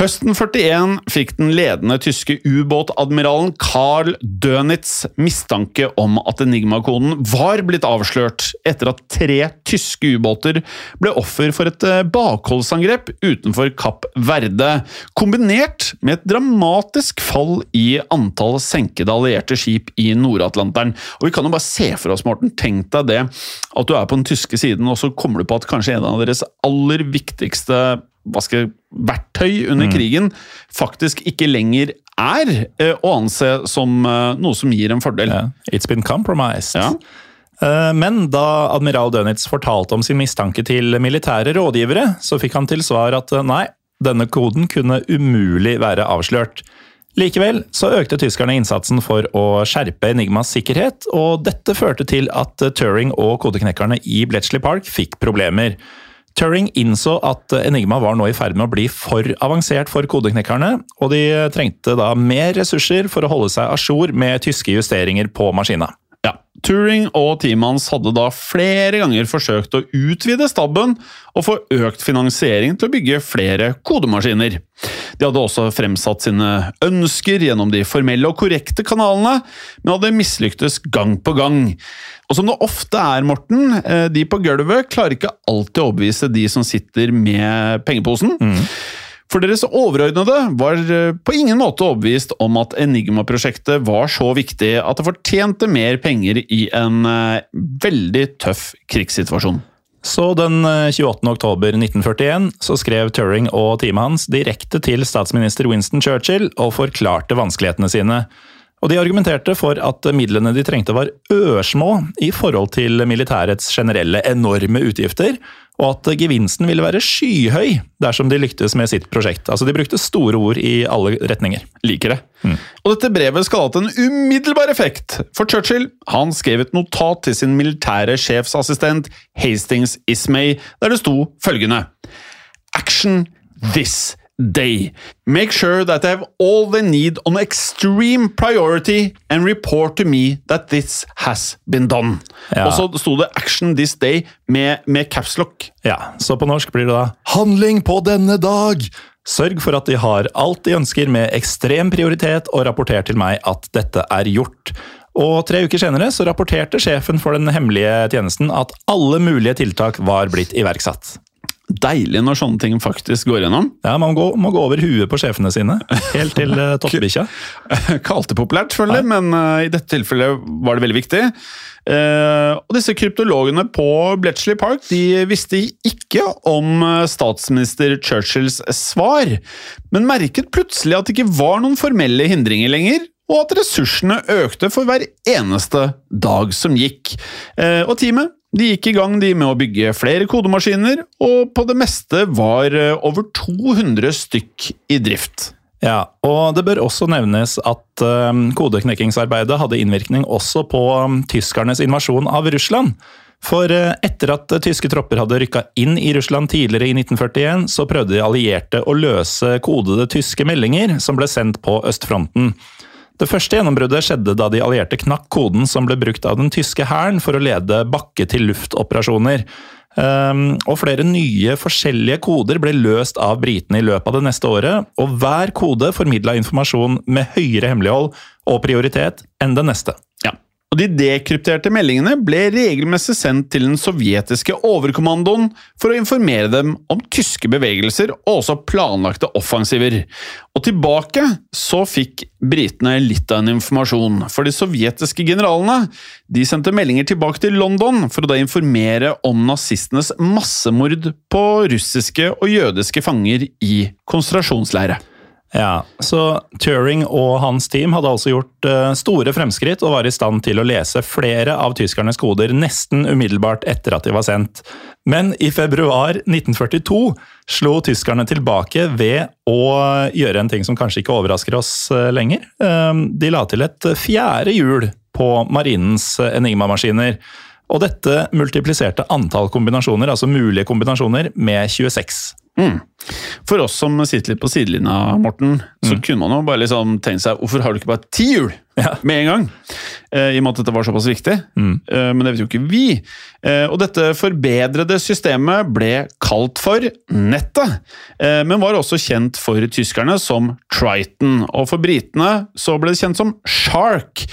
Høsten 41 fikk den ledende tyske ubåtadmiralen Carl Dönitz mistanke om at Enigma-koden var blitt avslørt etter at tre tyske ubåter ble offer for et eh, bakholdsangrep utenfor Kapp Verde, kombinert med et dramatisk fall i antall senkede allierte skip i Nord-Atlanteren. Og Vi kan jo bare se for oss, Morten, tenk deg det, at du er på den tyske siden, og så kommer du på at kanskje en av deres aller viktigste hva under mm. krigen faktisk ikke lenger er eh, å anse som eh, noe som gir en fordel. Yeah. It's been compromised. Ja. Eh, Men da admiral Dönitz fortalte om sin mistanke til militære rådgivere, så fikk han til svar at nei, denne koden kunne umulig være avslørt. Likevel så økte tyskerne innsatsen for å skjerpe Enigmas sikkerhet, og dette førte til at Turing og kodeknekkerne i Bletchley Park fikk problemer. Turing innså at Enigma var nå i ferd med å bli for avansert for kodeknekkerne, og de trengte da mer ressurser for å holde seg a jour med tyske justeringer på maskina. Ja, Turing og teamet hans hadde da flere ganger forsøkt å utvide stabben og få økt finansiering til å bygge flere kodemaskiner. De hadde også fremsatt sine ønsker gjennom de formelle og korrekte kanalene, men hadde mislyktes gang på gang. Og som det ofte er, Morten, eh, de på gulvet klarer ikke alltid å overbevise de som sitter med pengeposen. For deres overordnede var eh, på ingen måte overbevist om at Enigma-prosjektet var så viktig at det fortjente mer penger i en eh, veldig tøff krigssituasjon. Så den eh, 28. oktober 1941 så skrev Turing og teamet hans direkte til statsminister Winston Churchill og forklarte vanskelighetene sine. Og de argumenterte for at midlene de trengte var ørsmå i forhold til militærets generelle enorme utgifter, og at gevinsten ville være skyhøy dersom de lyktes med sitt prosjekt. Altså De brukte store ord i alle retninger. Liker det. Og dette brevet skal ha hatt en umiddelbar effekt, for Churchill han skrev et notat til sin militære sjefsassistent Hastings Ismay, der det sto følgende Action this day. Make sure that they have all they need on extreme priority and report to me that this has been done. Ja. Og så sto det 'Action this day' med, med capslock. Ja, Så på norsk blir det da 'Handling på denne dag'! Sørg for at de har alt de ønsker med ekstrem prioritet, og rapporter til meg at dette er gjort. Og Tre uker senere så rapporterte sjefen for den hemmelige tjenesten at alle mulige tiltak var blitt iverksatt. Deilig når sånne ting faktisk går gjennom. Ja, Man må må gå over huet på sjefene sine, helt til uh, toppbikkja. Kalte populært, selvfølgelig, men uh, i dette tilfellet var det veldig viktig. Uh, og disse kryptologene på Bletchley Park de visste ikke om statsminister Churchills svar, men merket plutselig at det ikke var noen formelle hindringer lenger, og at ressursene økte for hver eneste dag som gikk. Og teamet de gikk i gang de med å bygge flere kodemaskiner, og på det meste var eh, over 200 stykk i drift. Ja, og Det bør også nevnes at um, kodeknekkingsarbeidet hadde innvirkning også på um, tyskernes invasjon av Russland. For etter at tyske tropper hadde rykka inn i Russland tidligere i 1941, så prøvde de allierte å løse kodede tyske meldinger som ble sendt på østfronten. Det første gjennombruddet skjedde da de allierte knakk koden som ble brukt av den tyske hæren for å lede bakke-til-luft-operasjoner. Um, og flere nye forskjellige koder ble løst av britene i løpet av det neste året, og hver kode formidla informasjon med høyere hemmelighold og prioritet enn den neste. Og De dekrypterte meldingene ble regelmessig sendt til den sovjetiske overkommandoen for å informere dem om tyske bevegelser og også planlagte offensiver. Og tilbake så fikk britene litt av en informasjon, for de sovjetiske generalene de sendte meldinger tilbake til London for å da informere om nazistenes massemord på russiske og jødiske fanger i konsentrasjonsleire. Ja, så Turing og hans team hadde altså gjort uh, store fremskritt og var i stand til å lese flere av tyskernes koder nesten umiddelbart etter at de var sendt. Men i februar 1942 slo tyskerne tilbake ved å gjøre en ting som kanskje ikke overrasker oss uh, lenger. Uh, de la til et fjerde hjul på marinens Enigma-maskiner. Og dette multipliserte antall kombinasjoner, altså mulige kombinasjoner, med 26. Mm. For oss som sitter litt på sidelinja, Morten, så Mm. kunne man jo bare liksom tenkt seg hvorfor har du ikke bare ti hjul Ja. med en gang? Eh, I og med at dette var såpass viktig. Mm. Eh, men det vet jo ikke vi. Eh, og dette forbedrede systemet ble kalt for nettet, eh, men var også kjent for tyskerne som Triton. Og for britene så ble det kjent som Shark.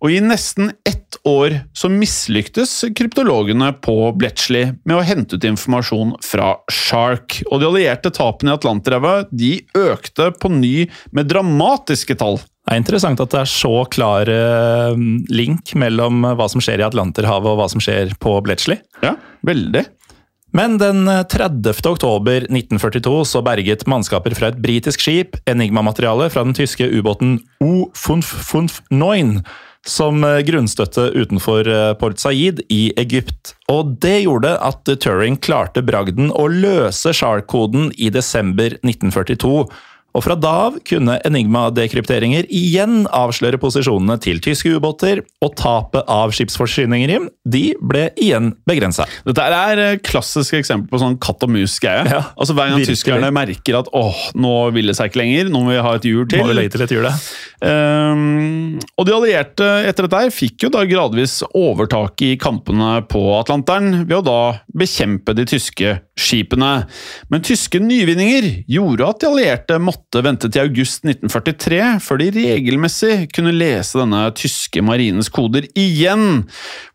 Og i nesten ett år så mislyktes kryptologene på Bletchley med å hente ut informasjon fra Shark. Og de allierte tapene i Atlanterhavet de økte på ny med dramatiske tall. Det er interessant at det er så klar eh, link mellom hva som skjer i Atlanterhavet og hva som skjer på Bletchley. Ja, veldig. Men den 30. oktober 1942 så berget mannskaper fra et britisk skip Enigma-materiale fra den tyske ubåten O-559 som eh, grunnstøtte utenfor eh, Port Said i Egypt. Og det gjorde at Turing klarte bragden å løse Shark-koden i desember 1942. Og fra da av kunne Enigma-dekrypteringer igjen avsløre posisjonene til tyske ubåter, og tapet av skipsforsyninger de ble igjen begrensa. Dette er et klassisk eksempel på sånn katt og mus-greie. Ja, altså Hver gang virkelig. tyskerne merker at åh, nå vil det seg ikke lenger, nå må vi ha et hjul til. Må vi legge til et hjul, ja. Ehm, og de allierte etter dette fikk jo da gradvis overtak i kampene på Atlanteren ved å da bekjempe de tyske skipene. Men tyske nyvinninger gjorde at de allierte måtte vente til august 1943 før de regelmessig kunne lese denne tyske marines koder igjen.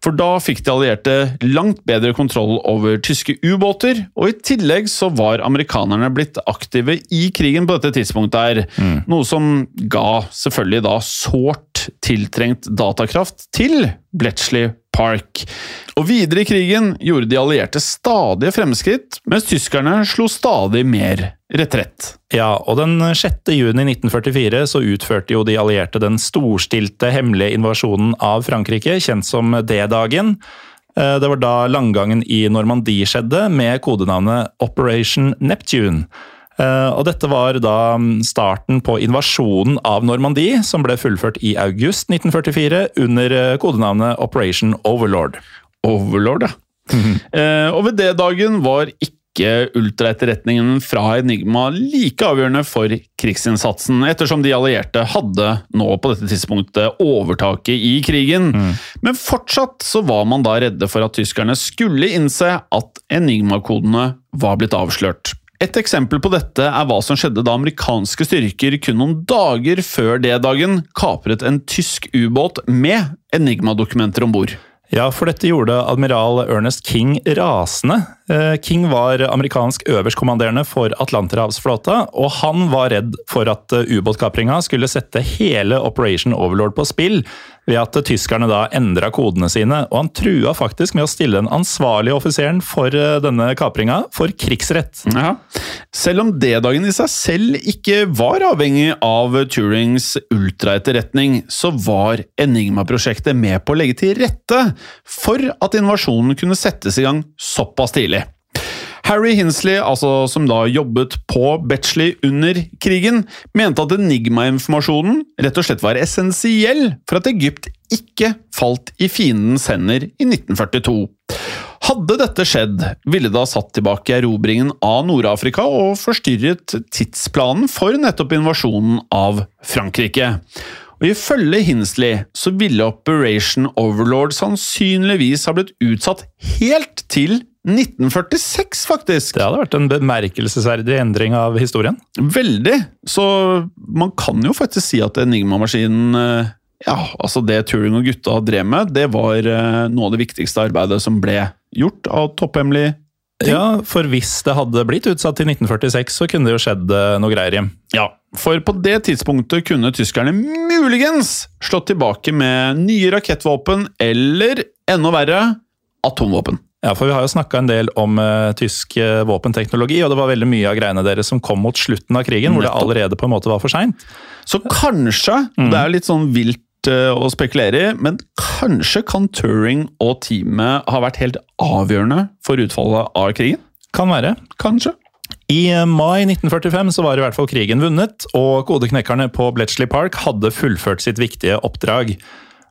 For da fikk de allierte langt bedre kontroll over tyske ubåter, og i tillegg så var amerikanerne blitt aktive i krigen på dette tidspunktet her. Noe som ga selvfølgelig da sårt tiltrengt datakraft til Bletchley Park. Og videre i krigen gjorde de allierte stadige fremskritt, mens tyskerne slo stadig mer retrett. Ja, og den 6. juni 1944 så utførte jo de allierte den storstilte hemmelige invasjonen av Frankrike, kjent som D-dagen. Eh, Det var da langgangen i Normandie skjedde, med kodenavnet Operation Neptune. Eh, Og dette var da mm, starten på invasjonen av Normandie, som ble fullført i august 1944 under eh, kodenavnet Operation Overlord. Overlord, ja. Eh, og ved det dagen var ikke ultraetterretningen fra Enigma like avgjørende for krigsinnsatsen, ettersom de allierte hadde nå på dette tidspunktet overtaket i krigen. Men fortsatt så var man da redde for at tyskerne skulle innse at Enigma-kodene var blitt avslørt. Et eksempel på dette er hva som skjedde da amerikanske styrker kun noen dager før D-dagen kapret en tysk ubåt med Enigma-dokumenter om bord. Ja, for dette gjorde admiral Ernest King rasende. Eh, King var amerikansk øverstkommanderende for Atlanterhavsflåta, og han var redd for at eh, ubåtkapringa skulle sette hele Operation Overlord på spill, ved at tyskerne da endra kodene sine, og han trua faktisk med å stille den ansvarlige offiseren for eh, denne kapringa for krigsrett. Ja. Selv om D-dagen i seg selv ikke var avhengig av Turings ultraetterretning, så var Enigma-prosjektet med på å legge til rette for at invasjonen kunne settes i gang såpass tidlig. Harry Hinsley, altså som da jobbet på Betchley under krigen, mente at Enigma-informasjonen rett og slett var essensiell for at Egypt ikke falt i fiendens hender i 1942. Hadde dette skjedd, ville det ha satt tilbake erobringen av Nord-Afrika og forstyrret tidsplanen for nettopp invasjonen av Frankrike. Og Ifølge Hinsley så ville Operation Overlord sannsynligvis ha blitt utsatt helt til 1946, faktisk! Det hadde vært en bemerkelsesverdig endring av historien. Veldig! Så man kan jo faktisk si at Enigma-maskinen eh, ja, altså det Turing og gutta drev med, det var eh, noe av det viktigste arbeidet som ble gjort av topphemmelig ting. Ja, for hvis det hadde blitt utsatt til 1946, så kunne det jo skjedd eh, noe greier, Jim. Ja, for på det tidspunktet kunne tyskerne muligens slått tilbake med nye rakettvåpen, eller enda verre, atomvåpen. Ja, for vi har jo snakka en del om uh, tysk uh, våpenteknologi, og det var veldig mye av greiene deres som kom mot slutten av krigen, hvor det allerede på en måte var for seint. Så kanskje, Mm. det er litt sånn vilt uh, å spekulere i, men kanskje kan Turing og teamet ha vært helt avgjørende for utfallet av krigen? Kan være. Kanskje. I mai 1945 så var i hvert fall krigen vunnet, og kodeknekkerne på Bletchley Park hadde fullført sitt viktige oppdrag.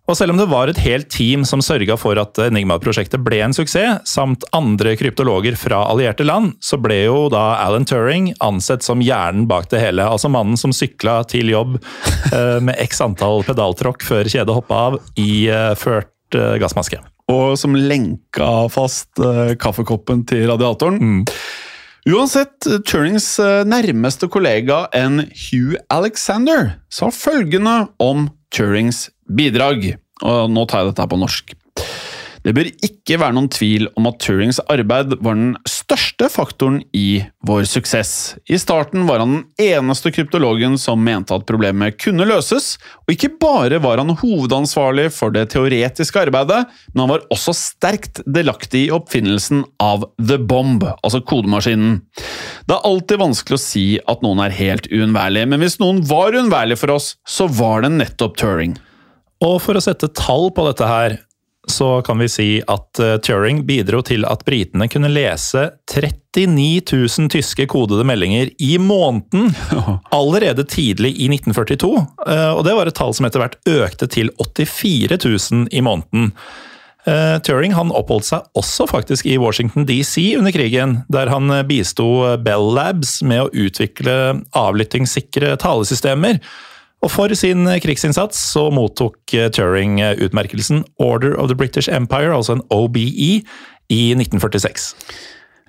Og selv om det var et helt team som sørga for at Enigma-prosjektet ble en suksess, samt andre kryptologer fra allierte land, så ble jo da Alan Turing ansett som hjernen bak det hele. Altså mannen som sykla til jobb eh, med x antall pedaltråkk før kjedet hoppa av, i eh, ført eh, gassmaske. Og som lenka fast kaffekoppen til radiatoren. Uansett, Turings nærmeste kollega enn Hugh Alexander sa følgende om Turings bidrag. Og nå tar jeg dette her på norsk. Det bør ikke være noen tvil om at Turings arbeid var den største faktoren i vår suksess. I starten var han den eneste kryptologen som mente at problemet kunne løses, og ikke bare var han hovedansvarlig for det teoretiske arbeidet, men han var også sterkt delaktig i oppfinnelsen av The Bomb, altså kodemaskinen. Det er alltid vanskelig å si at noen er helt uunnværlig, men hvis noen var uunnværlig for oss, så var det nettopp Turing. Og for å sette tall på dette her, så kan vi si at eh, Turing bidro til at britene kunne lese 39 000 tyske kodede meldinger i måneden allerede tidlig i 1942. eh, Og det var et tall som etter hvert økte til 84 000 i måneden. Eh, Turing han oppholdt seg også faktisk i Washington DC under krigen, der han bisto Bell Labs med å utvikle avlyttingssikre talesystemer. Og for sin krigsinnsats så mottok eh, Turing eh, utmerkelsen Order of the British Empire, altså en OBE, i 1946.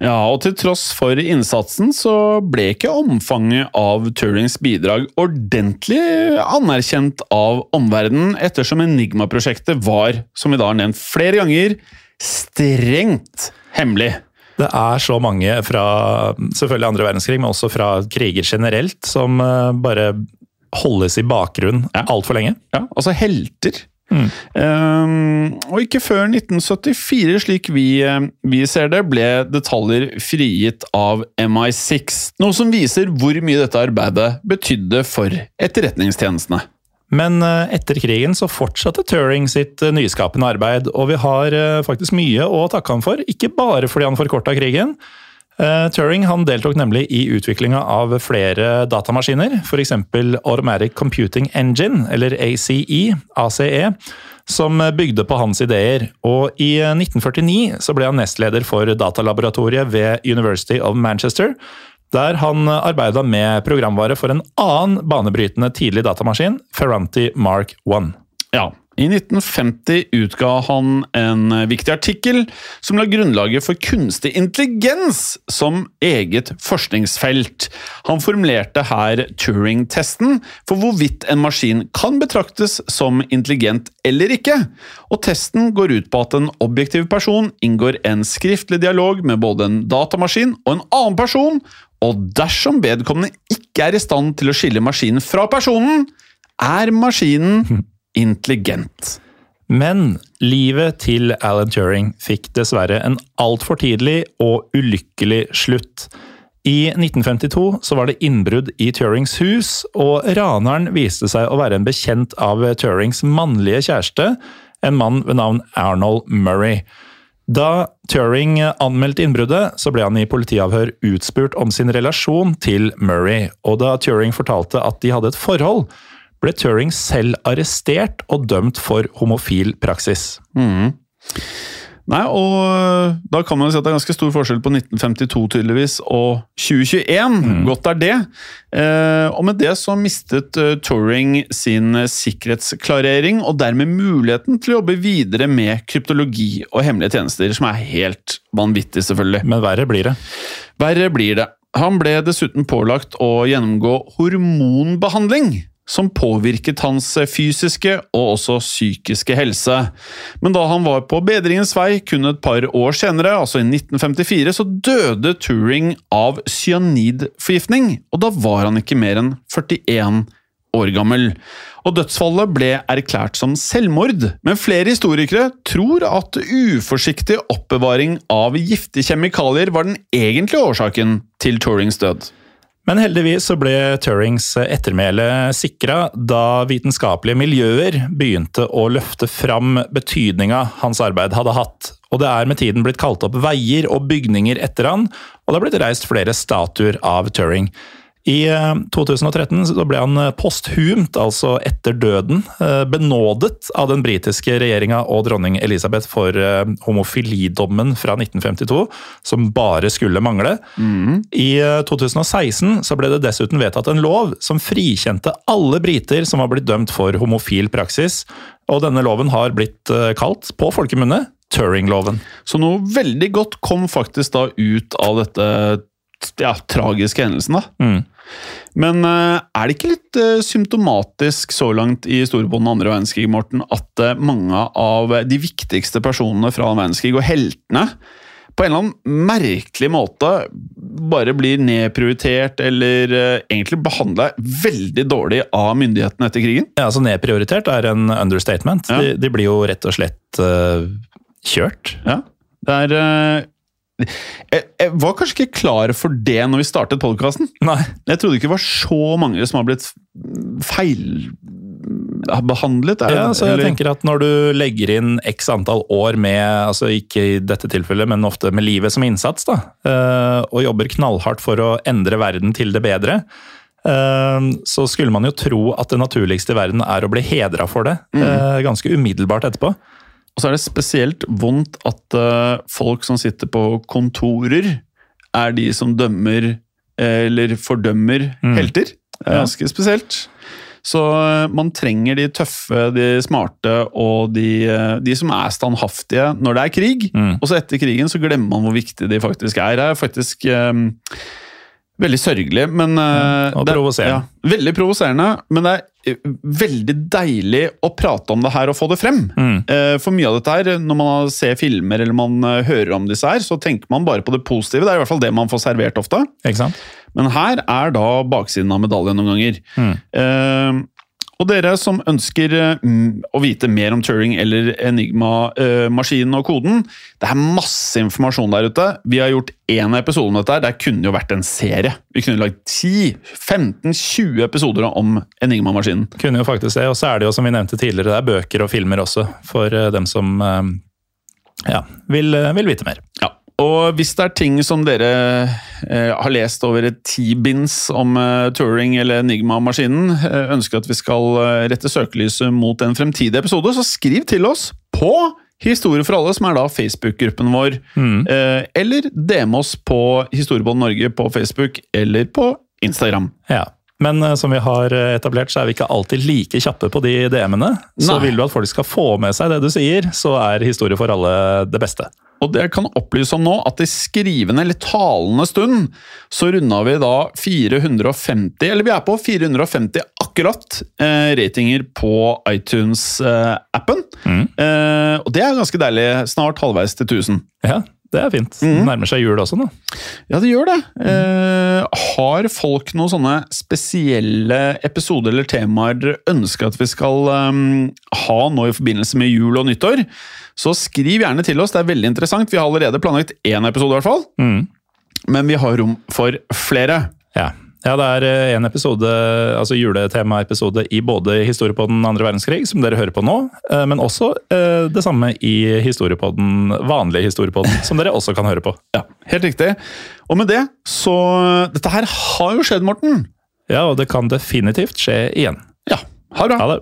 Ja, og til tross for innsatsen så ble ikke omfanget av Turings bidrag ordentlig anerkjent av omverdenen, ettersom Enigma-prosjektet var, som vi da har nevnt flere ganger, strengt hemmelig. Det er så mange fra selvfølgelig andre verdenskrig, men også fra kriger generelt, som eh, bare holdes i bakgrunn Ja. altfor lenge. Ja, altså helter. Mm. Um, og ikke før 1974, slik vi, eh, vi ser det, ble detaljer frigitt av MI6. Noe som viser hvor mye dette arbeidet betydde for etterretningstjenestene. Men eh, etter krigen så fortsatte Turing sitt eh, nyskapende arbeid, og vi har faktisk mye å takke ham for, ikke bare fordi han forkorta krigen. Eh, Turing han deltok nemlig i utviklinga av flere datamaskiner, f.eks. Automatic Computing Engine, eller ACE, ACE, som bygde på hans ideer. Og i eh, 1949 så ble han nestleder for datalaboratoriet ved University of Manchester, der han arbeida med programvare for en annen banebrytende tidlig datamaskin, Ferranti Mark 1. Ja, I 1950 utga han en viktig artikkel som la grunnlaget for kunstig intelligens som eget forskningsfelt. Han formulerte her Turing-testen for hvorvidt en maskin kan betraktes som intelligent eller ikke. Og testen går ut på at en objektiv person inngår en skriftlig dialog med både en datamaskin og en annen person, og dersom vedkommende ikke er i stand til å skille maskinen fra personen, er maskinen intelligent. Men livet til Alan Turing fikk dessverre en altfor tidlig og ulykkelig slutt. I 1952 så var det innbrudd i Turings hus, og raneren viste seg å være en bekjent av Turings mannlige kjæreste, en mann ved navn Arnold Murray. Da Turing anmeldte innbruddet, så ble han i politiavhør utspurt om sin relasjon til Murray, og da Turing fortalte at de hadde et forhold, ble Turing selv arrestert og dømt for homofil praksis. Nei, og da kan man si at det er ganske stor forskjell på 1952 tydeligvis og 2021. Godt er det. Eh, og med det så mistet eh, Turing sin sikkerhetsklarering, og dermed muligheten til å jobbe videre med kryptologi og hemmelige tjenester, som er helt vanvittig, selvfølgelig. Men verre blir det. Verre blir det. Han ble dessuten pålagt å gjennomgå hormonbehandling som påvirket hans fysiske og også psykiske helse. Men da han var på bedringens vei kun et par år senere, altså i 1954, så døde Turing av cyanidforgiftning, og da var han ikke mer enn 41 år gammel. Og dødsfallet ble erklært som selvmord, men flere historikere tror at uforsiktig oppbevaring av giftige kjemikalier var den egentlige årsaken til Turings død. Men heldigvis så ble Turings ettermæle sikra da vitenskapelige miljøer begynte å løfte fram betydninga hans arbeid hadde hatt. Og det er med tiden blitt kalt opp veier og bygninger etter han, og det har blitt reist flere statuer av Turing. I 2013 så ble han posthumt, altså etter døden, eh, benådet av den britiske regjeringa og dronning Elisabeth for eh, homofilidommen fra 1952, som bare skulle mangle. Mm. I 2016 så ble det dessuten vedtatt en lov som frikjente alle briter som var blitt dømt for homofil praksis, og denne loven har blitt eh, kalt, på folkemunne, Turing-loven. Så noe veldig godt kom faktisk da ut av dette ja, tragiske hendelsen, da. Mm. Men uh, er det ikke litt uh, symptomatisk så langt i historiebånden andre verdenskrig, Morten, at uh, mange av de viktigste personene fra annen verdenskrig, og heltene, på en eller annen merkelig måte bare blir nedprioritert eller egentlig behandla veldig dårlig av myndighetene etter krigen? Ja, altså Nedprioritert er en understatement. Ja. De, de blir jo rett og slett kjørt. Ja, det er jeg, jeg var kanskje ikke klar for det når vi startet podkasten. Jeg trodde ikke det var så mange som har blitt feilbehandlet. Ja, så jeg eller- tenker at Når du legger inn x antall år med, altså ikke i dette tilfellet, men ofte med livet som innsats, da, eh, og jobber knallhardt for å endre verden til det bedre, eh, så skulle man jo tro at det naturligste i verden er å bli hedra for det mm. ganske umiddelbart etterpå. Og så er det spesielt vondt at eh, folk som sitter på kontorer, er de som dømmer eh, eller fordømmer Mm. helter. Det er ganske spesielt. Så eh, man trenger de tøffe, de smarte og de, de som er standhaftige når det er krig. Mm. Og så etter krigen så glemmer man hvor viktig de faktisk er. Det er faktisk eh, veldig sørgelig, men eh, og det er- provoserende. Ja, veldig provoserende, men det er eh, veldig deilig å prate om det her og få det frem. Mm. Eh, For mye av dette her, når man ser filmer eller man hører om disse her, så tenker man bare på det positive. Det er i hvert fall det man får servert ofte. Ikke sant? Men her er da baksiden av medaljen noen ganger. Mm. Eh, og dere som ønsker eh, å vite mer om Turing eller Enigma-maskinen og koden, det er masse informasjon der ute. Vi har gjort én episode om dette. her. Det kunne jo vært en serie. Vi kunne lagd 10-15-20 episoder om Enigma-maskinen. Kunne jo faktisk det. Og så er det jo, som vi nevnte tidligere, det er bøker og filmer også, for eh, dem som eh, ja, vil, eh, vil vite mer. Ja, og hvis det er ting som dere eh, har lest over et ti-binds om eh, Turing eller Enigma-maskinen, eh, ønsker at vi skal eh, rette søkelyset mot en fremtidig episode, så skriv til oss på Historie for alle, som er da Facebook-gruppen vår, Mm. eh, eller DM oss på Historiebånd Norge på Facebook eller på Instagram. Ja. Men eh, som vi har etablert, så er vi ikke alltid like kjappe på de DM-ene. Så vil du at folk skal få med seg det du sier, så er historie for alle det beste. Og det kan opplyse om nå, at i skrivende eller talende stund, så runda vi da 450, eller vi er på 450 akkurat, eh, ratinger på iTunes-appen. Mm. Eh, og det er ganske deilig. Snart halvveis til 1000. Ja, det er fint. Det Nærmer seg jul også nå. Ja, det gjør det. Eh, har folk noen sånne spesielle episoder eller temaer dere ønsker at vi skal um, ha nå i forbindelse med jul og nyttår, så skriv gjerne til oss. Det er veldig interessant. Vi har allerede planlagt én episode, i hvert fall. Mm. Men vi har rom for flere. Ja. Ja, det er eh, en episode, altså juletemaepisode i både Historie på den andre verdenskrig, som dere hører på nå, eh, men også eh, det samme i Historie på den vanlige Historie på den, som dere også kan høre på. Ja, Helt riktig. Og med det, så Dette her har jo skjedd, Morten. Ja, og det kan definitivt skje igjen. Ja, ha det bra. Ha det.